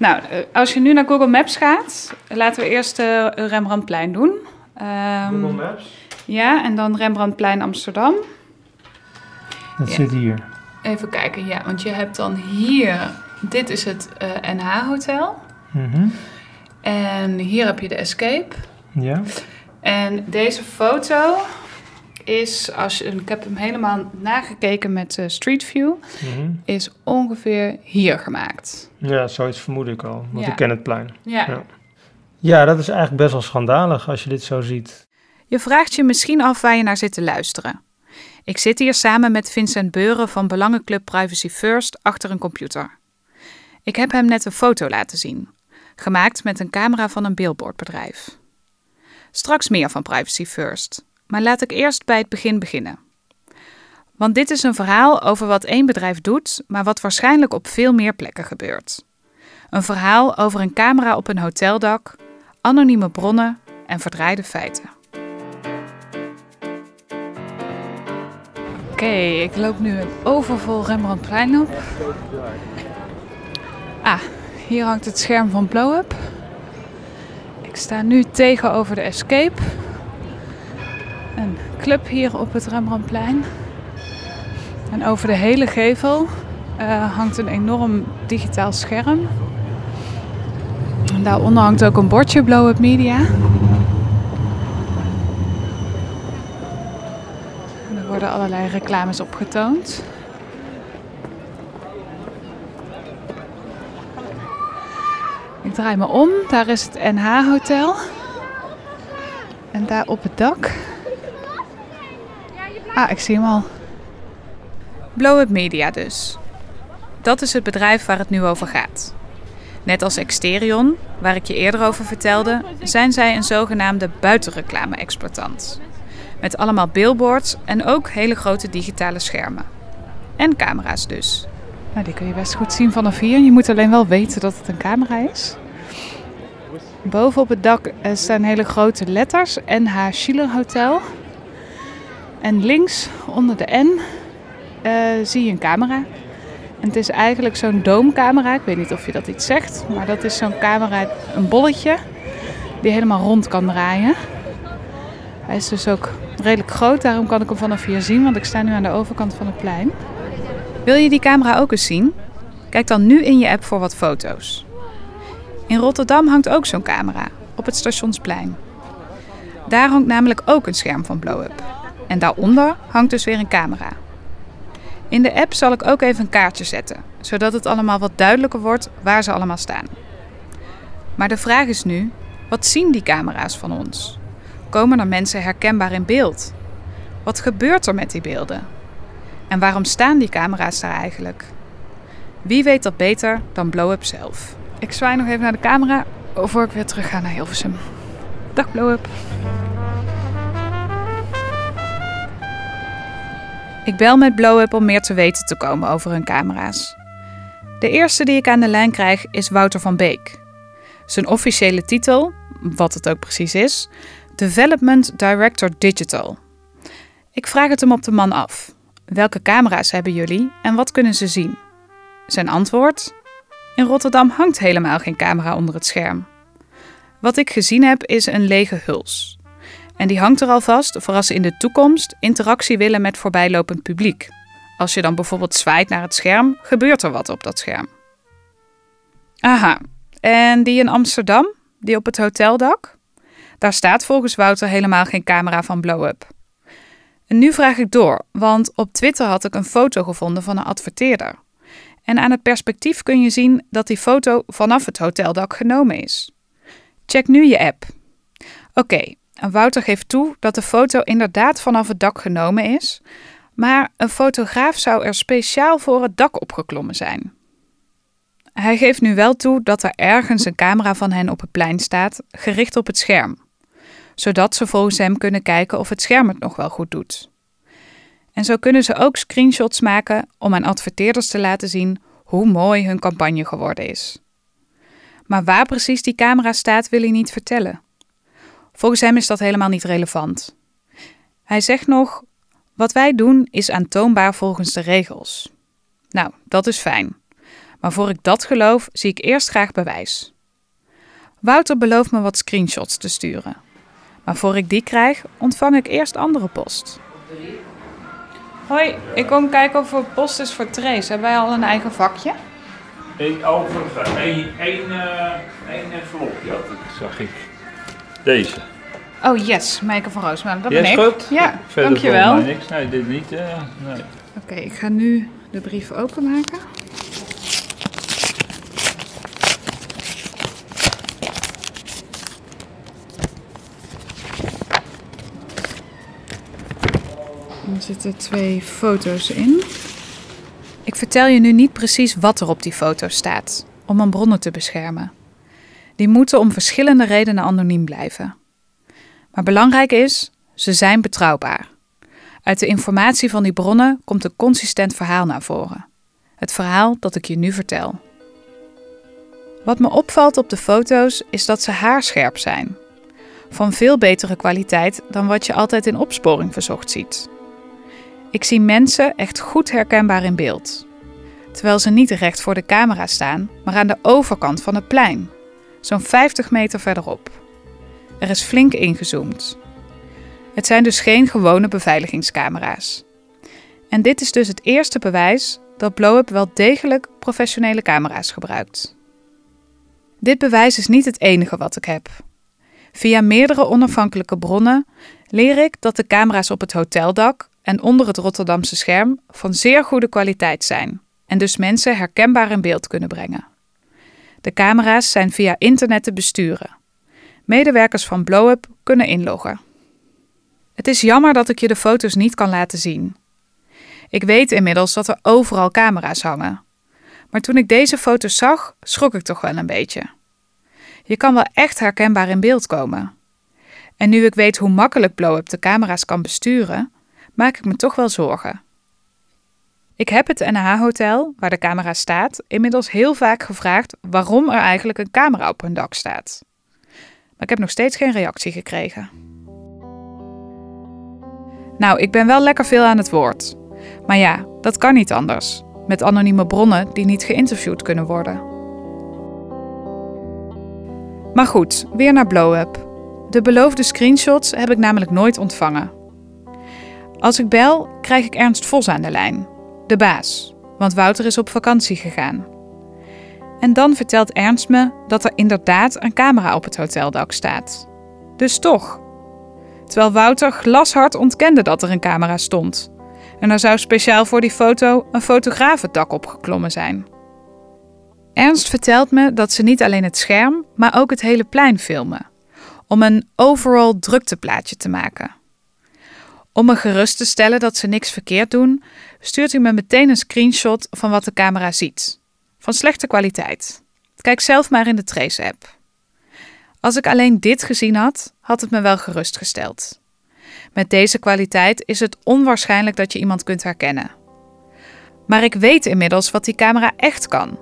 Nou, eh, als je nu naar Google Maps gaat, laten we eerst uh, Rembrandtplein doen. Um, Google Maps? Ja, en dan Rembrandtplein Amsterdam. Dat zit hier. Even kijken, ja, want je hebt dan hier, dit is het NH Hotel. Mm En hier heb je de Escape. Ja. En deze foto is, als je, ik heb hem helemaal nagekeken met uh, Street View, mhm. is ongeveer hier gemaakt. Ja, zoiets vermoed ik al, want ik ken het plein. Ja. ja. Ja, dat is eigenlijk best wel schandalig als je dit zo ziet. Je vraagt je misschien af waar je naar zit te luisteren. Ik zit hier samen met Vincent Beuren van Belangenclub Privacy First achter een computer. Ik heb hem net een foto laten zien, gemaakt met een camera van een billboardbedrijf. Straks meer van Privacy First, maar laat ik eerst bij het begin beginnen. Want dit is een verhaal over wat één bedrijf doet, maar wat waarschijnlijk op veel meer plekken gebeurt. Een verhaal over een camera op een hoteldak, anonieme bronnen en verdraaide feiten. Oké, ik loop nu een overvol Rembrandtplein op. Ah, hier hangt het scherm van Blow Up. Ik sta nu tegenover de Escape. Een club hier op het Rembrandtplein. En over de hele gevel uh, hangt een enorm digitaal scherm. En daaronder hangt ook een bordje Blow Up Media. En er worden allerlei reclames opgetoond. Ik draai me om, daar is het NH Hotel. En daar op het dak. Ah, ik zie hem al. Blow Up Media dus. Dat is het bedrijf waar het nu over gaat. Net als Exterion, waar ik je eerder over vertelde, zijn zij een zogenaamde buitenreclame-exploitant. Met allemaal billboards en ook hele grote digitale schermen. En camera's dus. Nou, die kun je best goed zien vanaf hier. Je moet alleen wel weten dat het een camera is. Boven op het dak eh, staan hele grote letters. NH Schiller Hotel. En links onder de N uh, zie je een camera. Het is eigenlijk zo'n doomcamera. Ik weet niet of je dat iets zegt. Maar dat is zo'n camera, een bolletje. Die helemaal rond kan draaien. Hij is dus ook redelijk groot. Daarom kan ik hem vanaf hier zien. Want ik sta nu aan de overkant van het plein. Wil je die camera ook eens zien? Kijk dan nu in je app voor wat foto's. In Rotterdam hangt ook zo'n camera, op het stationsplein. Daar hangt namelijk ook een scherm van blow-up. En daaronder hangt dus weer een camera. In de app zal ik ook even een kaartje zetten, zodat het allemaal wat duidelijker wordt waar ze allemaal staan. Maar de vraag is nu: wat zien die camera's van ons? Komen er mensen herkenbaar in beeld? Wat gebeurt er met die beelden? En waarom staan die camera's daar eigenlijk? Wie weet dat beter dan Blow Up zelf? Ik zwaai nog even naar de camera voor ik weer terug ga naar Hilversum. Dag Blow Ik bel met Blow Up om meer te weten te komen over hun camera's. De eerste die ik aan de lijn krijg is Wouter van Beek. Zijn officiële titel, wat het ook precies is, Development Director Digital. Ik vraag het hem op de man af. Welke camera's hebben jullie en wat kunnen ze zien? Zijn antwoord: In Rotterdam hangt helemaal geen camera onder het scherm. Wat ik gezien heb is een lege huls. En die hangt er alvast voor als ze in de toekomst interactie willen met voorbijlopend publiek. Als je dan bijvoorbeeld zwaait naar het scherm, gebeurt er wat op dat scherm. Aha, en die in Amsterdam, die op het hoteldak? Daar staat volgens Wouter helemaal geen camera van blow-up. En nu vraag ik door, want op Twitter had ik een foto gevonden van een adverteerder. En aan het perspectief kun je zien dat die foto vanaf het hoteldak genomen is. Check nu je app. Oké, Wouter geeft toe dat de foto inderdaad vanaf het dak genomen is, maar een fotograaf zou er speciaal voor het dak opgeklommen zijn. Hij geeft nu wel toe dat er ergens een camera van hen op het plein staat, gericht op het scherm, zodat ze volgens hem kunnen kijken of het scherm het nog wel goed doet. En zo kunnen ze ook screenshots maken om aan adverteerders te laten zien hoe mooi hun campagne geworden is. Maar waar precies die camera staat, wil hij niet vertellen. Volgens hem is dat helemaal niet relevant. Hij zegt nog: Wat wij doen is aantoonbaar volgens de regels. Nou, dat is fijn. Maar voor ik dat geloof, zie ik eerst graag bewijs. Wouter belooft me wat screenshots te sturen. Maar voor ik die krijg, ontvang ik eerst andere post. Hoi, ik kom kijken of er post is voor Trace. Hebben wij al een eigen vakje? Eén overige, één, één, uh, één envelopje had ik, zag ik. Deze. Oh yes, Meike van Roosmalen, dat Jij ben ik. Ja, Verder dankjewel. mij niks. Nee, dit niet. eh, nee. Oké, ik ga nu de brief openmaken. Er zitten twee foto's in. Ik vertel je nu niet precies wat er op die foto's staat, om mijn bronnen te beschermen. Die moeten om verschillende redenen anoniem blijven. Maar belangrijk is, ze zijn betrouwbaar. Uit de informatie van die bronnen komt een consistent verhaal naar voren. Het verhaal dat ik je nu vertel. Wat me opvalt op de foto's is dat ze haarscherp zijn. Van veel betere kwaliteit dan wat je altijd in opsporing verzocht ziet. Ik zie mensen echt goed herkenbaar in beeld. Terwijl ze niet recht voor de camera staan, maar aan de overkant van het plein, zo'n 50 meter verderop. Er is flink ingezoomd. Het zijn dus geen gewone beveiligingscamera's. En dit is dus het eerste bewijs dat Blowup wel degelijk professionele camera's gebruikt. Dit bewijs is niet het enige wat ik heb. Via meerdere onafhankelijke bronnen leer ik dat de camera's op het hoteldak en onder het Rotterdamse scherm van zeer goede kwaliteit zijn en dus mensen herkenbaar in beeld kunnen brengen. De camera's zijn via internet te besturen. Medewerkers van Blowup kunnen inloggen. Het is jammer dat ik je de foto's niet kan laten zien. Ik weet inmiddels dat er overal camera's hangen. Maar toen ik deze foto's zag, schrok ik toch wel een beetje. Je kan wel echt herkenbaar in beeld komen. En nu ik weet hoe makkelijk Blowup de camera's kan besturen, maak ik me toch wel zorgen. Ik heb het NH-hotel, waar de camera staat, inmiddels heel vaak gevraagd waarom er eigenlijk een camera op hun dak staat. Maar ik heb nog steeds geen reactie gekregen. Nou, ik ben wel lekker veel aan het woord. Maar ja, dat kan niet anders. Met anonieme bronnen die niet geïnterviewd kunnen worden. Maar goed, weer naar Blow-up. De beloofde screenshots heb ik namelijk nooit ontvangen. Als ik bel, krijg ik Ernst Vos aan de lijn, de baas, want Wouter is op vakantie gegaan. En dan vertelt Ernst me dat er inderdaad een camera op het hoteldak staat. Dus toch. Terwijl Wouter glashard ontkende dat er een camera stond. En er zou speciaal voor die foto een fotograaf het dak opgeklommen zijn. Ernst vertelt me dat ze niet alleen het scherm, maar ook het hele plein filmen. Om een overall drukteplaatje te maken. Om me gerust te stellen dat ze niks verkeerd doen, stuurt hij me meteen een screenshot van wat de camera ziet. Van slechte kwaliteit. Kijk zelf maar in de Trace-app. Als ik alleen dit gezien had, had het me wel gerustgesteld. Met deze kwaliteit is het onwaarschijnlijk dat je iemand kunt herkennen. Maar ik weet inmiddels wat die camera echt kan.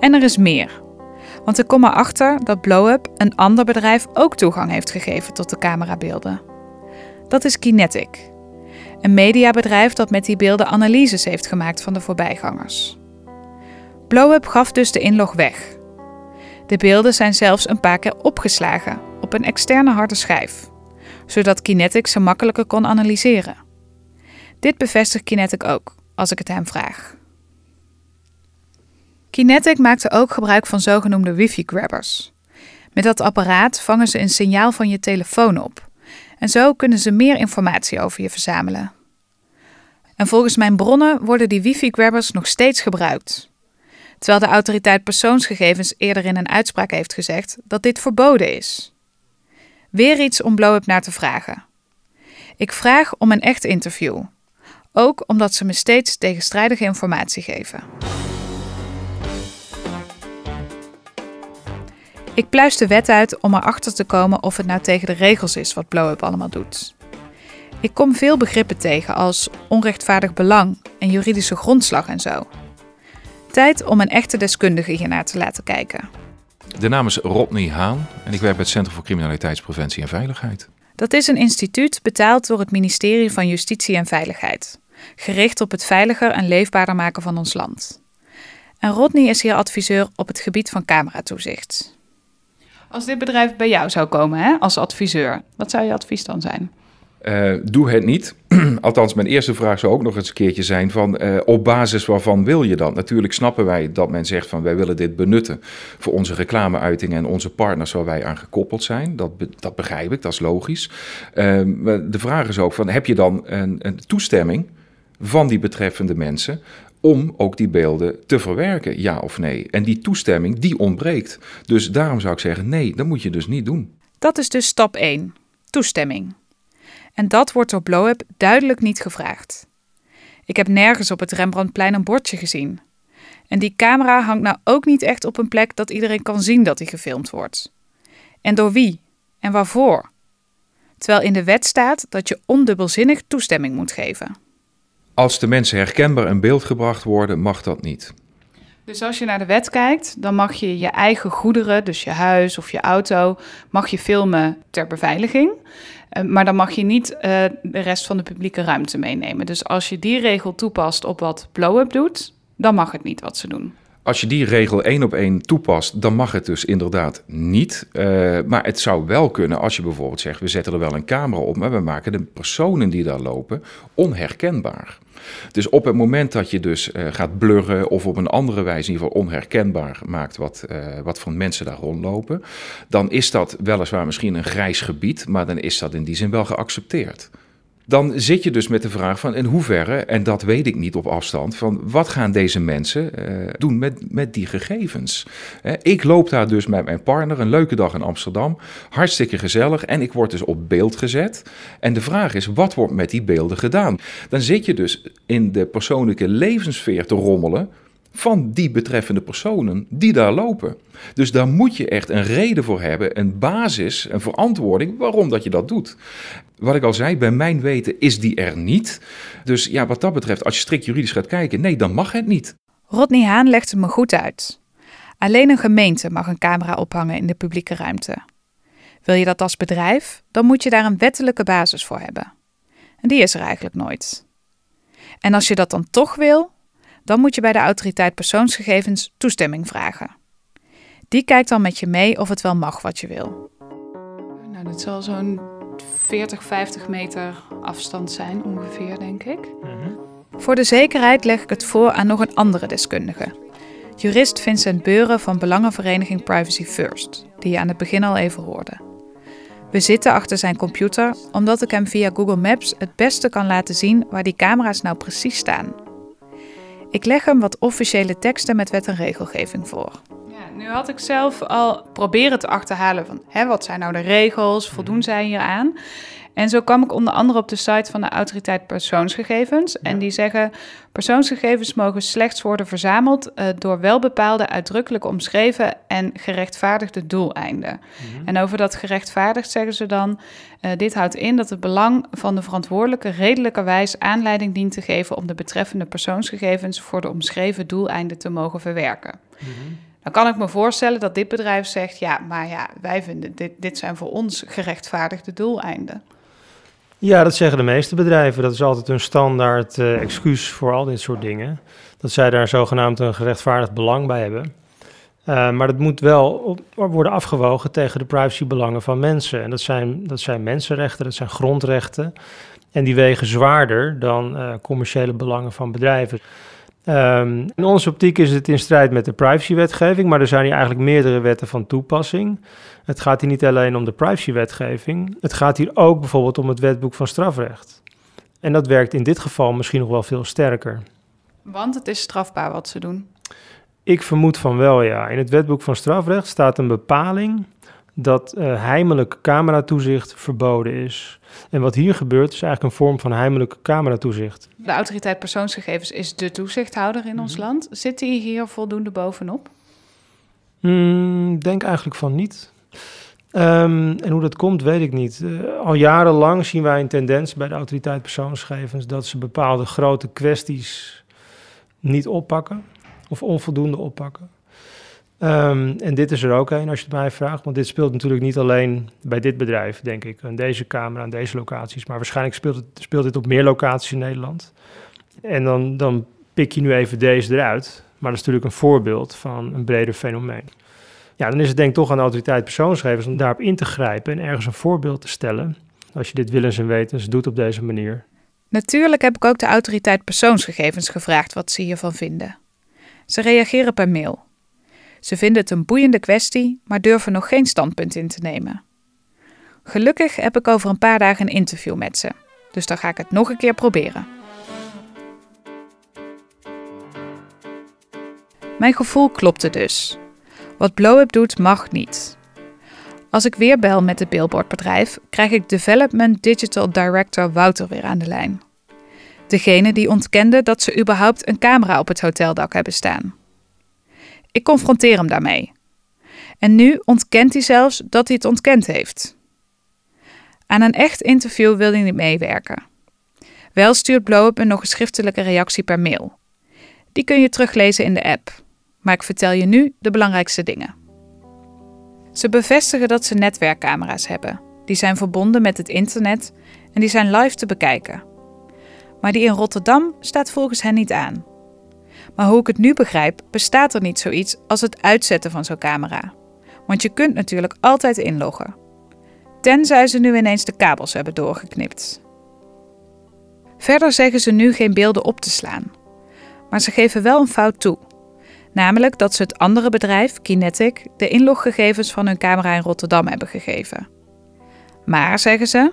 En er is meer. Want ik kom erachter dat Blowup een ander bedrijf ook toegang heeft gegeven tot de camerabeelden. Dat is Kinetic, een mediabedrijf dat met die beelden analyses heeft gemaakt van de voorbijgangers. Blowup gaf dus de inlog weg. De beelden zijn zelfs een paar keer opgeslagen op een externe harde schijf, zodat Kinetic ze makkelijker kon analyseren. Dit bevestigt Kinetic ook, als ik het hem vraag. Kinetic maakte ook gebruik van zogenoemde wifi-grabbers. Met dat apparaat vangen ze een signaal van je telefoon op. En zo kunnen ze meer informatie over je verzamelen. En volgens mijn bronnen worden die wifi-grabbers nog steeds gebruikt. Terwijl de autoriteit persoonsgegevens eerder in een uitspraak heeft gezegd dat dit verboden is. Weer iets om Blowup naar te vragen. Ik vraag om een echt interview. Ook omdat ze me steeds tegenstrijdige informatie geven. Ik pluis de wet uit om erachter te komen of het nou tegen de regels is wat Blowup allemaal doet. Ik kom veel begrippen tegen als onrechtvaardig belang en juridische grondslag en zo. Tijd om een echte deskundige hiernaar te laten kijken. De naam is Rodney Haan en ik werk bij het Centrum voor Criminaliteitspreventie en Veiligheid. Dat is een instituut betaald door het ministerie van Justitie en Veiligheid, gericht op het veiliger en leefbaarder maken van ons land. En Rodney is hier adviseur op het gebied van cameratoezicht. Als dit bedrijf bij jou zou komen hè, als adviseur, wat zou je advies dan zijn? Uh, doe het niet. Althans, mijn eerste vraag zou ook nog eens een keertje zijn van uh, op basis waarvan wil je dat? Natuurlijk snappen wij dat men zegt van wij willen dit benutten voor onze reclameuitingen en onze partners waar wij aan gekoppeld zijn. Dat, dat begrijp ik, dat is logisch. Uh, de vraag is ook van heb je dan een, een toestemming van die betreffende mensen om ook die beelden te verwerken, ja of nee. En die toestemming, die ontbreekt. Dus daarom zou ik zeggen, nee, dat moet je dus niet doen. Dat is dus stap 1, toestemming. En dat wordt door Blowup duidelijk niet gevraagd. Ik heb nergens op het Rembrandtplein een bordje gezien. En die camera hangt nou ook niet echt op een plek dat iedereen kan zien dat hij gefilmd wordt. En door wie? En waarvoor? Terwijl in de wet staat dat je ondubbelzinnig toestemming moet geven. Als de mensen herkenbaar in beeld gebracht worden, mag dat niet. Dus als je naar de wet kijkt, dan mag je je eigen goederen, dus je huis of je auto, mag je filmen ter beveiliging. Eh, maar dan mag je niet uh, de rest van de publieke ruimte meenemen. Dus als je die regel toepast op wat blow-up doet, dan mag het niet wat ze doen. Als je die regel één op één toepast, dan mag het dus inderdaad niet. Uh, maar het zou wel kunnen als je bijvoorbeeld zegt: we zetten er wel een camera op, maar we maken de personen die daar lopen onherkenbaar. Dus op het moment dat je dus uh, gaat blurren of op een andere wijze in ieder geval onherkenbaar maakt wat, uh, wat voor mensen daar rondlopen, dan is dat weliswaar misschien een grijs gebied, maar dan is dat in die zin wel geaccepteerd dan zit je dus met de vraag van in hoeverre, en dat weet ik niet op afstand, van wat gaan deze mensen uh, doen met, met die gegevens? Uh, ik loop daar dus met mijn partner, een leuke dag in Amsterdam, hartstikke gezellig, en ik word dus op beeld gezet. En de vraag is, wat wordt met die beelden gedaan? Dan zit je dus in de persoonlijke levenssfeer te rommelen van die betreffende personen die daar lopen. Dus daar moet je echt een reden voor hebben, een basis, een verantwoording waarom dat je dat doet. Wat ik al zei, bij mijn weten is die er niet. Dus ja, wat dat betreft, als je strikt juridisch gaat kijken, nee, dan mag het niet. Rodney Haan legt het me goed uit. Alleen een gemeente mag een camera ophangen in de publieke ruimte. Wil je dat als bedrijf, dan moet je daar een wettelijke basis voor hebben. En die is er eigenlijk nooit. En als je dat dan toch wil, dan moet je bij de autoriteit persoonsgegevens toestemming vragen. Die kijkt dan met je mee of het wel mag wat je wil. Nou, dat zal zo'n 40, 50 meter afstand zijn ongeveer, denk ik. Mhm. Voor de zekerheid leg ik het voor aan nog een andere deskundige. Jurist Vincent Beuren van Belangenvereniging Privacy First, die je aan het begin al even hoorde. We zitten achter zijn computer omdat ik hem via Google Maps het beste kan laten zien waar die camera's nou precies staan. Ik leg hem wat officiële teksten met wet en regelgeving voor. Ja, nu had ik zelf al proberen te achterhalen van hè, wat zijn nou de regels, voldoen mhm. zij hier aan? En zo kwam ik onder andere op de site van de autoriteit persoonsgegevens. En die zeggen: persoonsgegevens mogen slechts worden verzameld uh, door welbepaalde, uitdrukkelijk omschreven en gerechtvaardigde doeleinden. Mhm. En over dat gerechtvaardigd zeggen ze dan: uh, dit houdt in dat het belang van de verantwoordelijke redelijkerwijs aanleiding dient te geven om de betreffende persoonsgegevens voor de omschreven doeleinden te mogen verwerken. Mhm. Dan kan ik me voorstellen dat dit bedrijf zegt: ja, maar ja, wij vinden dit, dit zijn voor ons gerechtvaardigde doeleinden. Ja, dat zeggen de meeste bedrijven. Dat is altijd een standaard uh, excuus voor al dit soort dingen. Dat zij daar zogenaamd een gerechtvaardigd belang bij hebben. Uh, maar dat moet wel worden afgewogen tegen de privacybelangen van mensen. En dat zijn, dat zijn mensenrechten, dat zijn grondrechten. En die wegen zwaarder dan uh, commerciële belangen van bedrijven. Um, in onze optiek is het in strijd met de privacywetgeving, maar er zijn hier eigenlijk meerdere wetten van toepassing. Het gaat hier niet alleen om de privacywetgeving, het gaat hier ook bijvoorbeeld om het wetboek van strafrecht. En dat werkt in dit geval misschien nog wel veel sterker. Want het is strafbaar wat ze doen. Ik vermoed van wel, ja. In het wetboek van strafrecht staat een bepaling dat uh, heimelijk cameratoezicht verboden is. En wat hier gebeurt is eigenlijk een vorm van heimelijk cameratoezicht. De autoriteit persoonsgegevens is de toezichthouder in ons mhm. land. Zit die hier voldoende bovenop? Hmm, denk eigenlijk van niet. Um, en hoe dat komt, weet ik niet. Uh, al jarenlang zien wij een tendens bij de autoriteit persoonsgegevens dat ze bepaalde grote kwesties niet oppakken of onvoldoende oppakken. Um, en dit is er ook een, als je het mij vraagt. Want dit speelt natuurlijk niet alleen bij dit bedrijf, denk ik. Aan deze camera, aan deze locaties. Maar waarschijnlijk speelt, het, speelt dit op meer locaties in Nederland. En dan, dan pik je nu even deze eruit. Maar dat is natuurlijk een voorbeeld van een breder fenomeen. Ja, dan is het denk ik toch aan de autoriteit persoonsgevers om daarop in te grijpen en ergens een voorbeeld te stellen. Als je dit willens en wetens doet op deze manier. Natuurlijk heb ik ook de autoriteit persoonsgegevens gevraagd wat ze hiervan vinden. Ze reageren per mail. Ze vinden het een boeiende kwestie, maar durven nog geen standpunt in te nemen. Gelukkig heb ik over een paar dagen een interview met ze, dus dan ga ik het nog een keer proberen. Mijn gevoel klopte dus. Wat Blow-up doet mag niet. Als ik weer bel met het billboardbedrijf, krijg ik Development Digital Director Wouter weer aan de lijn. Degene die ontkende dat ze überhaupt een camera op het hoteldak hebben staan. Ik confronteer hem daarmee. En nu ontkent hij zelfs dat hij het ontkend heeft. Aan een echt interview wil hij niet meewerken. Wel stuurt Blowup me nog een schriftelijke reactie per mail. Die kun je teruglezen in de app. Maar ik vertel je nu de belangrijkste dingen. Ze bevestigen dat ze netwerkcamera's hebben. Die zijn verbonden met het internet en die zijn live te bekijken. Maar die in Rotterdam staat volgens hen niet aan. Maar hoe ik het nu begrijp, bestaat er niet zoiets als het uitzetten van zo'n camera. Want je kunt natuurlijk altijd inloggen. Tenzij ze nu ineens de kabels hebben doorgeknipt. Verder zeggen ze nu geen beelden op te slaan. Maar ze geven wel een fout toe. Namelijk dat ze het andere bedrijf, Kinetic, de inloggegevens van hun camera in Rotterdam hebben gegeven. Maar, zeggen ze,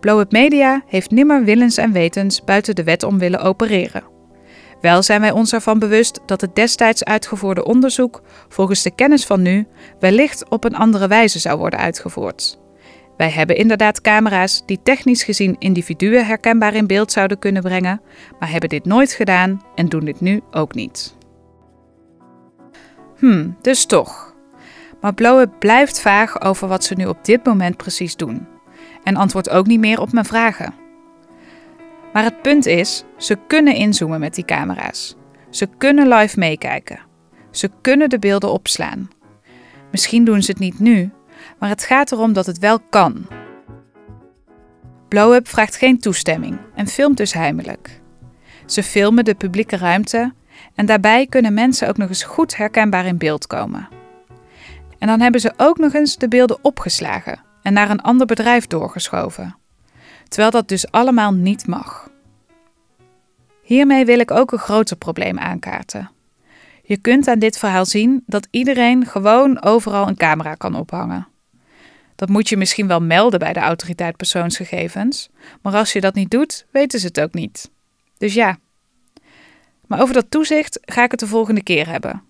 Blow Media heeft nimmer willens en wetens buiten de wet om willen opereren. Wel zijn wij ons ervan bewust dat het destijds uitgevoerde onderzoek, volgens de kennis van nu, wellicht op een andere wijze zou worden uitgevoerd. Wij hebben inderdaad camera's die technisch gezien individuen herkenbaar in beeld zouden kunnen brengen, maar hebben dit nooit gedaan en doen dit nu ook niet. Hmm, dus toch. Maar Blowe blijft vaag over wat ze nu op dit moment precies doen. En antwoordt ook niet meer op mijn vragen. Maar het punt is, ze kunnen inzoomen met die camera's. Ze kunnen live meekijken. Ze kunnen de beelden opslaan. Misschien doen ze het niet nu, maar het gaat erom dat het wel kan. Blow-up vraagt geen toestemming en filmt dus heimelijk. Ze filmen de publieke ruimte en daarbij kunnen mensen ook nog eens goed herkenbaar in beeld komen. En dan hebben ze ook nog eens de beelden opgeslagen en naar een ander bedrijf doorgeschoven. Terwijl dat dus allemaal niet mag. Hiermee wil ik ook een groter probleem aankaarten. Je kunt aan dit verhaal zien dat iedereen gewoon overal een camera kan ophangen. Dat moet je misschien wel melden bij de autoriteit persoonsgegevens, maar als je dat niet doet, weten ze het ook niet. Dus ja, maar over dat toezicht ga ik het de volgende keer hebben.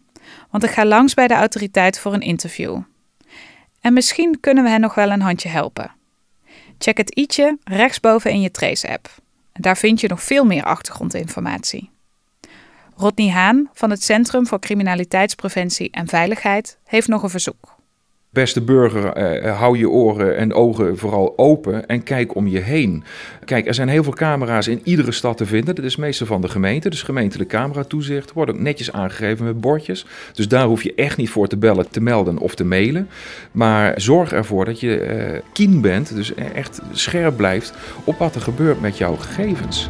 Want ik ga langs bij de autoriteit voor een interview. En misschien kunnen we hen nog wel een handje helpen. Check het i'tje rechtsboven in je Trace-app. Daar vind je nog veel meer achtergrondinformatie. Rodney Haan van het Centrum voor Criminaliteitspreventie en Veiligheid heeft nog een verzoek. Beste burger, eh, hou je oren en ogen vooral open en kijk om je heen. Kijk, er zijn heel veel camera's in iedere stad te vinden. Dat is meestal van de gemeente, dus gemeentelijk cameratoezicht. Wordt ook netjes aangegeven met bordjes. Dus daar hoef je echt niet voor te bellen, te melden of te mailen. Maar zorg ervoor dat je uh, keen bent, dus echt scherp blijft op wat er gebeurt met jouw gegevens.